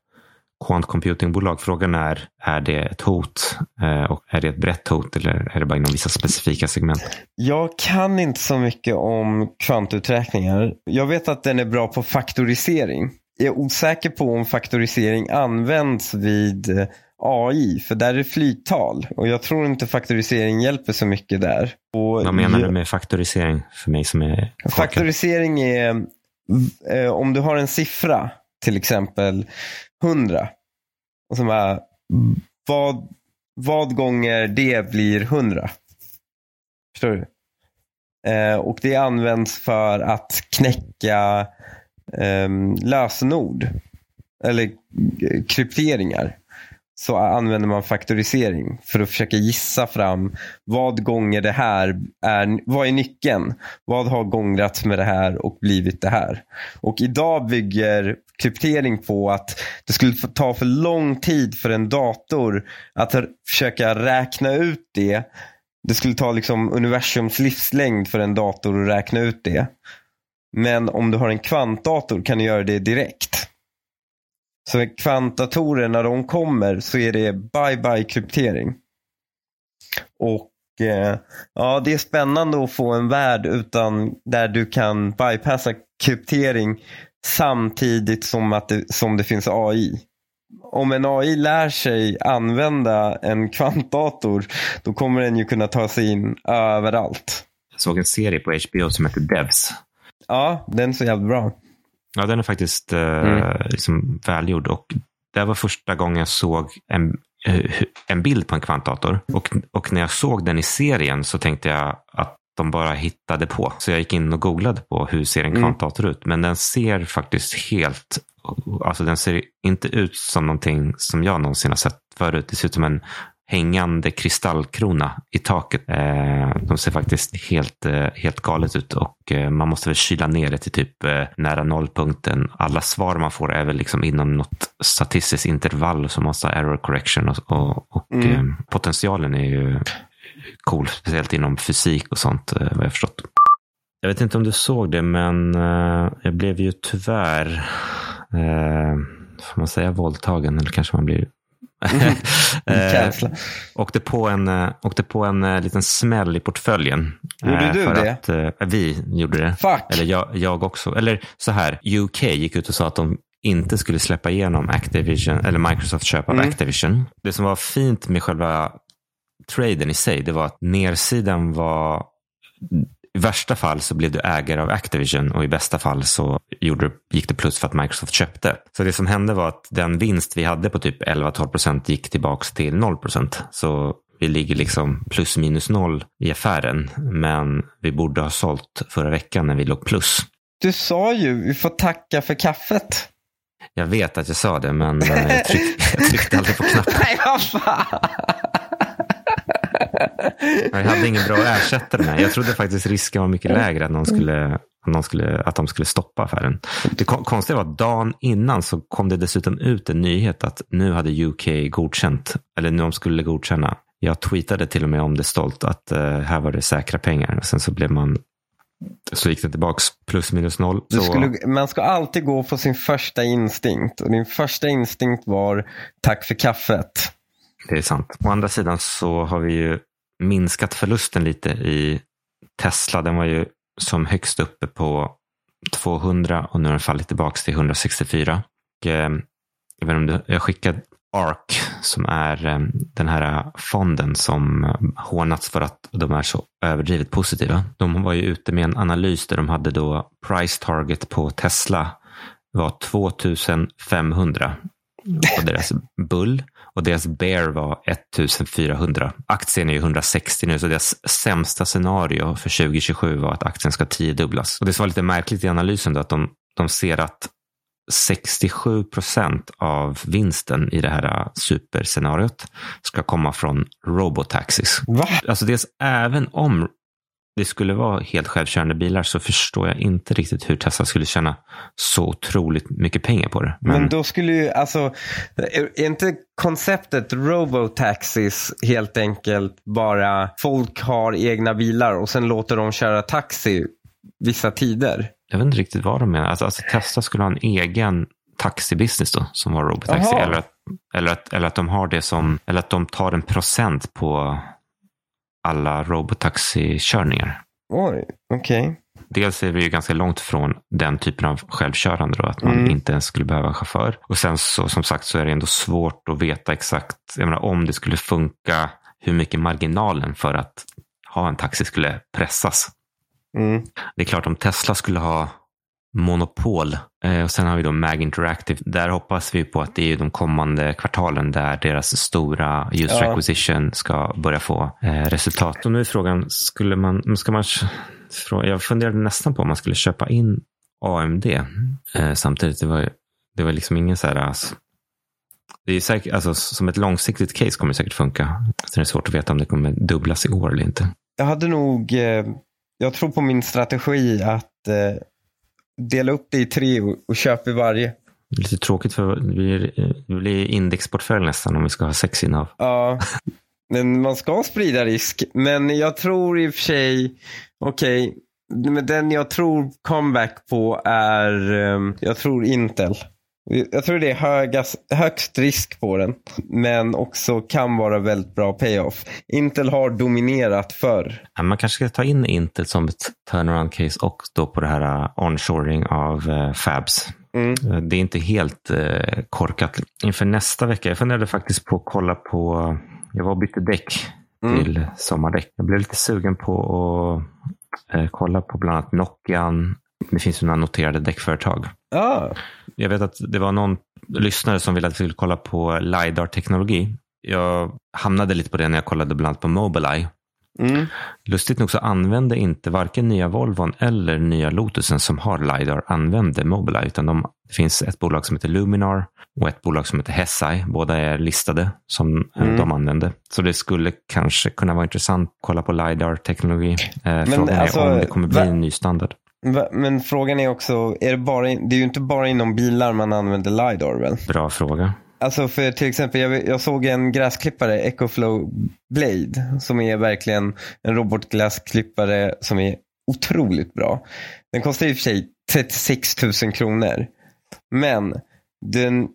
quant computing-bolag. Frågan är, är det ett hot? Eh, och är det ett brett hot eller är det bara inom vissa specifika segment? Jag kan inte så mycket om kvantuträkningar. Jag vet att den är bra på faktorisering. Jag är osäker på om faktorisering används vid eh, AI, för där är det flyttal. Och jag tror inte faktorisering hjälper så mycket där. Och Vad menar du med faktorisering för mig som är Faktorisering är eh, om du har en siffra, till exempel 100. Och så bara, vad, vad gånger det blir 100? Förstår du? Eh, och det används för att knäcka Ehm, lösenord. Eller krypteringar. så använder man faktorisering för att försöka gissa fram vad gånger det här är, vad är nyckeln? Vad har gångrats med det här och blivit det här? Och idag bygger kryptering på att det skulle ta för lång tid för en dator att försöka räkna ut det. Det skulle ta liksom universums livslängd för en dator att räkna ut det. Men om du har en kvantdator kan du göra det direkt. Så kvantdatorer när de kommer så är det bye-bye kryptering. Och eh, ja, det är spännande att få en värld utan där du kan bypassa kryptering samtidigt som, att det, som det finns AI. Om en AI lär sig använda en kvantdator då kommer den ju kunna ta sig in överallt. Jag såg en serie på HBO som heter Devs. Ja, den är så jävla bra. Ja, den är faktiskt eh, mm. liksom välgjord. Och det var första gången jag såg en, eh, en bild på en kvantdator. Och, och när jag såg den i serien så tänkte jag att de bara hittade på. Så jag gick in och googlade på hur ser en mm. kvantdator mm. ut. Men den ser faktiskt helt, alltså den ser inte ut som någonting som jag någonsin har sett förut. Det ser ut som en hängande kristallkrona i taket. Eh, de ser faktiskt helt, eh, helt galet ut och eh, man måste väl kyla ner det till typ nära nollpunkten. Alla svar man får är väl liksom inom något statistiskt intervall som måste ha error correction och, och, och mm. potentialen är ju cool, speciellt inom fysik och sånt vad jag förstått. Jag vet inte om du såg det, men jag blev ju tyvärr, eh, får man säga våldtagen, eller kanske man blir <laughs> åkte på en, eh, åkte på en eh, liten smäll i portföljen. Gjorde eh, du det? Att, eh, vi gjorde det. Fuck. Eller jag, jag också. Eller så här, UK gick ut och sa att de inte skulle släppa igenom Activision, eller Microsoft köp av mm. Activision. Det som var fint med själva traden i sig, det var att nersidan var i värsta fall så blev du ägare av Activision och i bästa fall så gjorde, gick det plus för att Microsoft köpte. Så det som hände var att den vinst vi hade på typ 11-12 procent gick tillbaks till 0 procent. Så vi ligger liksom plus minus noll i affären. Men vi borde ha sålt förra veckan när vi låg plus. Du sa ju, vi får tacka för kaffet. Jag vet att jag sa det, men jag tryckte, <laughs> jag tryckte aldrig på knappen. <laughs> Nej, vad fan! Jag hade ingen bra ersättare med. Jag trodde faktiskt risken var mycket lägre att, någon skulle, att, någon skulle, att de skulle stoppa affären. Det konstiga var att dagen innan så kom det dessutom ut en nyhet att nu hade UK godkänt, eller nu de skulle godkänna. Jag tweetade till och med om det stolt att uh, här var det säkra pengar. Sen så blev man så gick det tillbaks plus minus noll. Skulle, man ska alltid gå på sin första instinkt. Och din första instinkt var tack för kaffet. Det är sant. Å andra sidan så har vi ju minskat förlusten lite i Tesla. Den var ju som högst uppe på 200 och nu har den fallit tillbaka till 164. Och, eh, jag, vet om du, jag skickade ARK som är eh, den här fonden som hånats för att de är så överdrivet positiva. De var ju ute med en analys där de hade då price target på Tesla var 2500 på deras bull och deras bear var 1400. Aktien är ju 160 nu så deras sämsta scenario för 2027 var att aktien ska tiodubblas. Och det som var lite märkligt i analysen då att de, de ser att 67 procent av vinsten i det här superscenariot ska komma från robotaxis. Va? Alltså dels även om det skulle vara helt självkörande bilar så förstår jag inte riktigt hur Tesla skulle tjäna så otroligt mycket pengar på det. Men, Men då skulle ju, alltså, är inte konceptet robotaxis helt enkelt bara folk har egna bilar och sen låter de köra taxi vissa tider? Jag vet inte riktigt vad de menar. Alltså, alltså Tesla skulle ha en egen taxibusiness då som var robotaxi. Eller att, eller, att, eller att de har det som, eller att de tar en procent på alla robotaxikörningar. Oj, okej. Okay. Dels är vi ju ganska långt från den typen av självkörande då, att man mm. inte ens skulle behöva chaufför. Och sen så som sagt så är det ändå svårt att veta exakt, jag menar om det skulle funka, hur mycket marginalen för att ha en taxi skulle pressas. Mm. Det är klart om Tesla skulle ha monopol. Eh, och sen har vi då Mag Interactive. Där hoppas vi på att det är de kommande kvartalen där deras stora user ja. acquisition ska börja få eh, resultat. Och nu är frågan, skulle man, ska man, jag funderade nästan på om man skulle köpa in AMD eh, samtidigt. Det var, det var liksom ingen så här, alltså, det är säkert, alltså, som ett långsiktigt case kommer det säkert funka. Sen är det svårt att veta om det kommer dubblas i år eller inte. Jag hade nog, jag tror på min strategi att dela upp det i tre och, och köpa i varje. Lite tråkigt för det blir, det indexportfölj nästan om vi ska ha sex innehav. Ja, men man ska sprida risk. Men jag tror i och för sig, okej, okay, men den jag tror comeback på är, um, jag tror Intel. Jag tror det är högast, högst risk på den, men också kan vara väldigt bra payoff. Intel har dominerat förr. Man kanske ska ta in Intel som ett turnaround case och då på det här uh, onshoring av uh, fabs. Mm. Uh, det är inte helt korkat. Inför nästa vecka, jag funderade faktiskt på att kolla på, jag var och bytte däck mm. till sommardäck. Jag blev lite sugen på att kolla på bland annat Nokian. Det finns ju några noterade däckföretag. Ah. Jag vet att det var någon lyssnare som ville att vi skulle kolla på LiDAR-teknologi. Jag hamnade lite på det när jag kollade bland annat på Mobileye. Mm. Lustigt nog så använde inte varken nya Volvon eller nya Lotusen som har LiDAR använde Mobileye. Utan de, det finns ett bolag som heter Luminar och ett bolag som heter Hesai. Båda är listade som mm. de använde. Så det skulle kanske kunna vara intressant att kolla på LiDAR-teknologi. Eh, frågan är alltså, om det kommer bli en ny standard. Men frågan är också, är det, bara, det är ju inte bara inom bilar man använder LiDAR väl? Bra fråga. Alltså för till exempel, jag, jag såg en gräsklippare, Ecoflow Blade, som är verkligen en robotgräsklippare som är otroligt bra. Den kostar i och för sig 36 000 kronor. Men den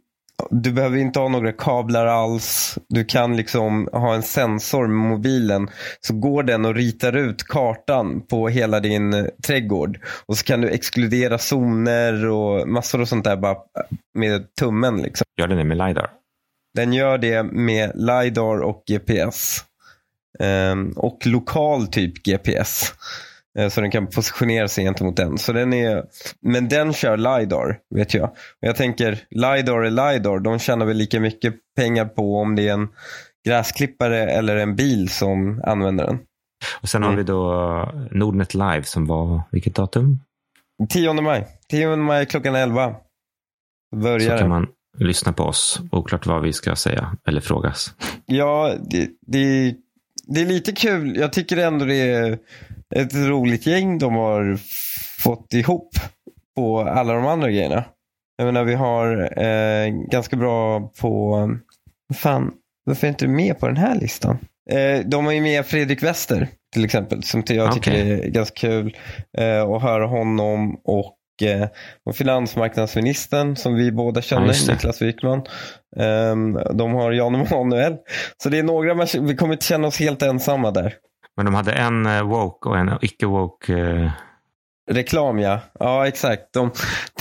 du behöver inte ha några kablar alls. Du kan liksom ha en sensor med mobilen. Så går den och ritar ut kartan på hela din eh, trädgård. Och så kan du exkludera zoner och massor och sånt där bara med tummen. Liksom. Gör den det med LiDAR? Den gör det med LiDAR och GPS. Um, ehm, och lokal typ GPS. Eh, så den kan positionera sig gentemot den. Så den är, men den kör LiDAR, vet jag. jag tänker, LiDAR är LiDAR. De tjänar väl lika mycket pengar på om det är en gräsklippare eller en bil som använder den. Och Sen har vi då eh, Nordnet Live som var, vilket datum? 10 maj. 10 maj klockan 11. Börjar Så kan man lyssna på oss. Oklart vad vi ska säga eller frågas. Ja, det, det, det är lite kul. Jag tycker ändå det är ett roligt gäng de har fått ihop på alla de andra grejerna. Jag menar vi har eh, ganska bra på, fan, varför är inte du med på den här listan? Eh, de har ju med Fredrik Wester till exempel, som jag tycker okay. är ganska kul eh, att höra honom och eh, och finansmarknadsministern som vi båda känner, ja, Niklas Wykman. Um, de har Jan Emanuel. Så det är några, vi kommer inte känna oss helt ensamma där. Men de hade en eh, woke och en icke-woke. Eh, Reklam ja. Ja exakt. De,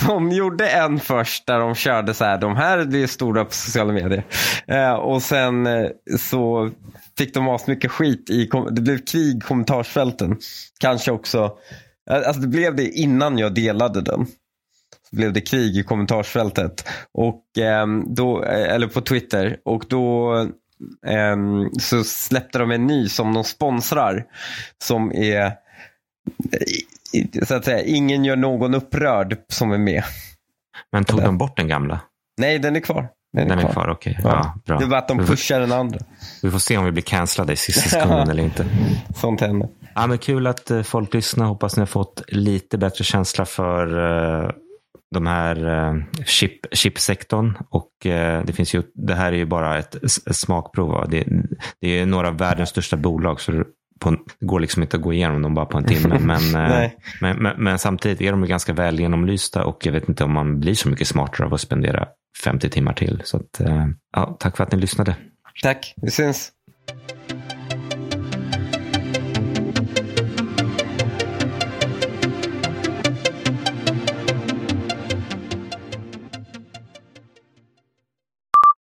de gjorde en först där de körde så här. De här blir stora på sociala medier. Eh, och sen eh, så fick de mycket skit. i Det blev krig i kommentarsfälten. Kanske också. Eh, alltså det blev det innan jag delade den. Så blev det krig i kommentarsfältet. Och, ehm, eh, då, eller på Twitter. Och då så släppte de en ny som de sponsrar. Som är, så att säga, ingen gör någon upprörd som är med. Men tog de bort den gamla? Nej, den är kvar. Den, den är kvar, kvar okej. Okay. Ja. ja. Det var att de pushar den andra. Vi får se om vi blir cancellade i sista sekunden eller inte. <laughs> Sånt händer. Ja, men kul att eh, folk lyssnar. Hoppas ni har fått lite bättre känsla för uh, de här uh, chip, chipsektorn. Och uh, det, finns ju, det här är ju bara ett, ett smakprov. Det, det, är några av världens största bolag. Så på, det går liksom inte att gå igenom dem bara på en timme. <laughs> Men, men, men, men, samtidigt är de ganska väl genomlysta och jag vet inte om man blir så mycket smartare av att spendera 50 timmar till. Så att, ja, tack för att ni lyssnade. Tack, vi syns.